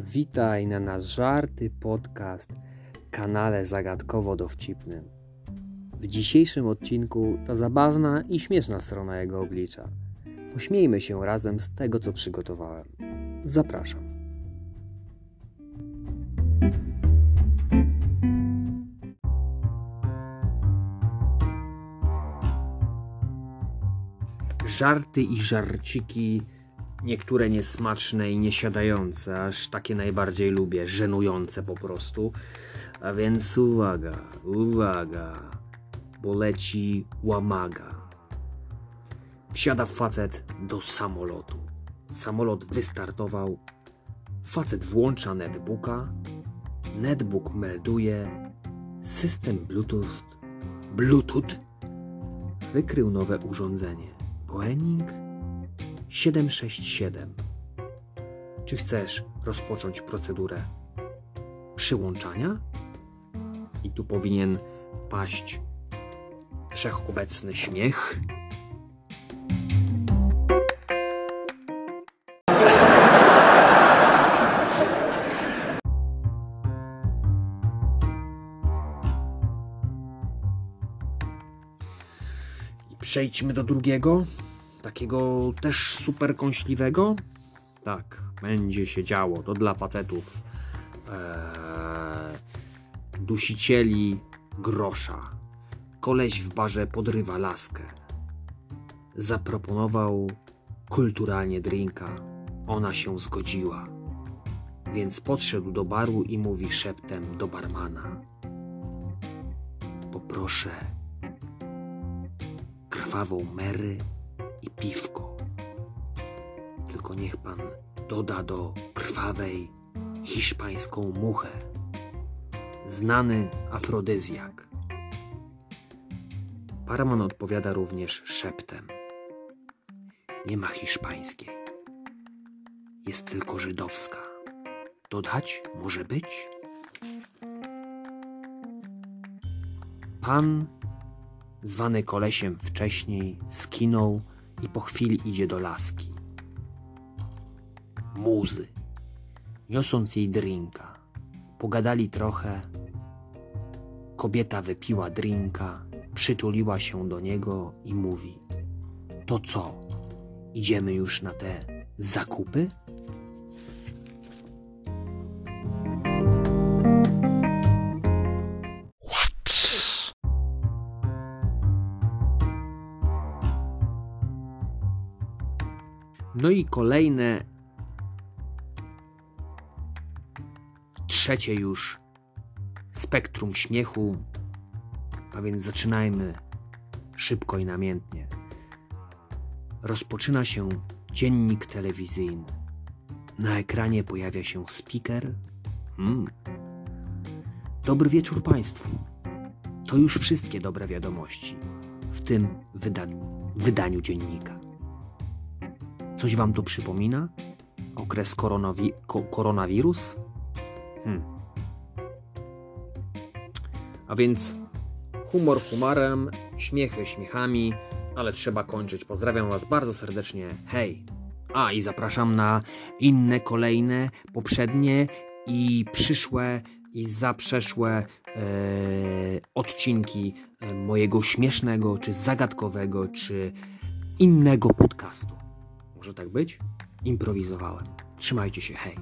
Witaj na nasz żarty podcast kanale zagadkowo-dowcipnym. W dzisiejszym odcinku ta zabawna i śmieszna strona jego oblicza. Pośmiejmy się razem z tego, co przygotowałem. Zapraszam. Żarty i żarciki Niektóre niesmaczne i niesiadające, aż takie najbardziej lubię, żenujące po prostu. A więc uwaga, uwaga, bo leci łamaga. Wsiada facet do samolotu. Samolot wystartował. Facet włącza netbooka. Netbook melduje system Bluetooth. Bluetooth wykrył nowe urządzenie. Boeing 767. Czy chcesz rozpocząć procedurę przyłączania? I tu powinien paść wszechobecny śmiech. Przejdźmy do drugiego takiego też super kąśliwego? Tak, będzie się działo. To dla facetów. Eee, dusicieli grosza. Koleś w barze podrywa laskę. Zaproponował kulturalnie drinka. Ona się zgodziła. Więc podszedł do baru i mówi szeptem do barmana. Poproszę krwawą Mary i piwko. Tylko niech pan doda do krwawej hiszpańską muchę. Znany afrodyzjak. Paraman odpowiada również szeptem. Nie ma hiszpańskiej. Jest tylko żydowska. Dodać może być? Pan, zwany kolesiem wcześniej, skinął i po chwili idzie do laski. Muzy, niosąc jej drinka, pogadali trochę. Kobieta wypiła drinka, przytuliła się do niego i mówi: To co, idziemy już na te zakupy? No i kolejne, trzecie już spektrum śmiechu, a więc zaczynajmy szybko i namiętnie. Rozpoczyna się dziennik telewizyjny. Na ekranie pojawia się speaker. Hmm. Dobry wieczór Państwu. To już wszystkie dobre wiadomości w tym wydaniu, wydaniu dziennika. Coś wam to przypomina? Okres koronawi ko koronawirus? Hmm. A więc humor humarem, śmiechy śmiechami, ale trzeba kończyć. Pozdrawiam Was bardzo serdecznie. Hej! A i zapraszam na inne, kolejne, poprzednie i przyszłe i zaprzeszłe e, odcinki e, mojego śmiesznego, czy zagadkowego, czy innego podcastu. Może tak być? Improwizowałem. Trzymajcie się, hej.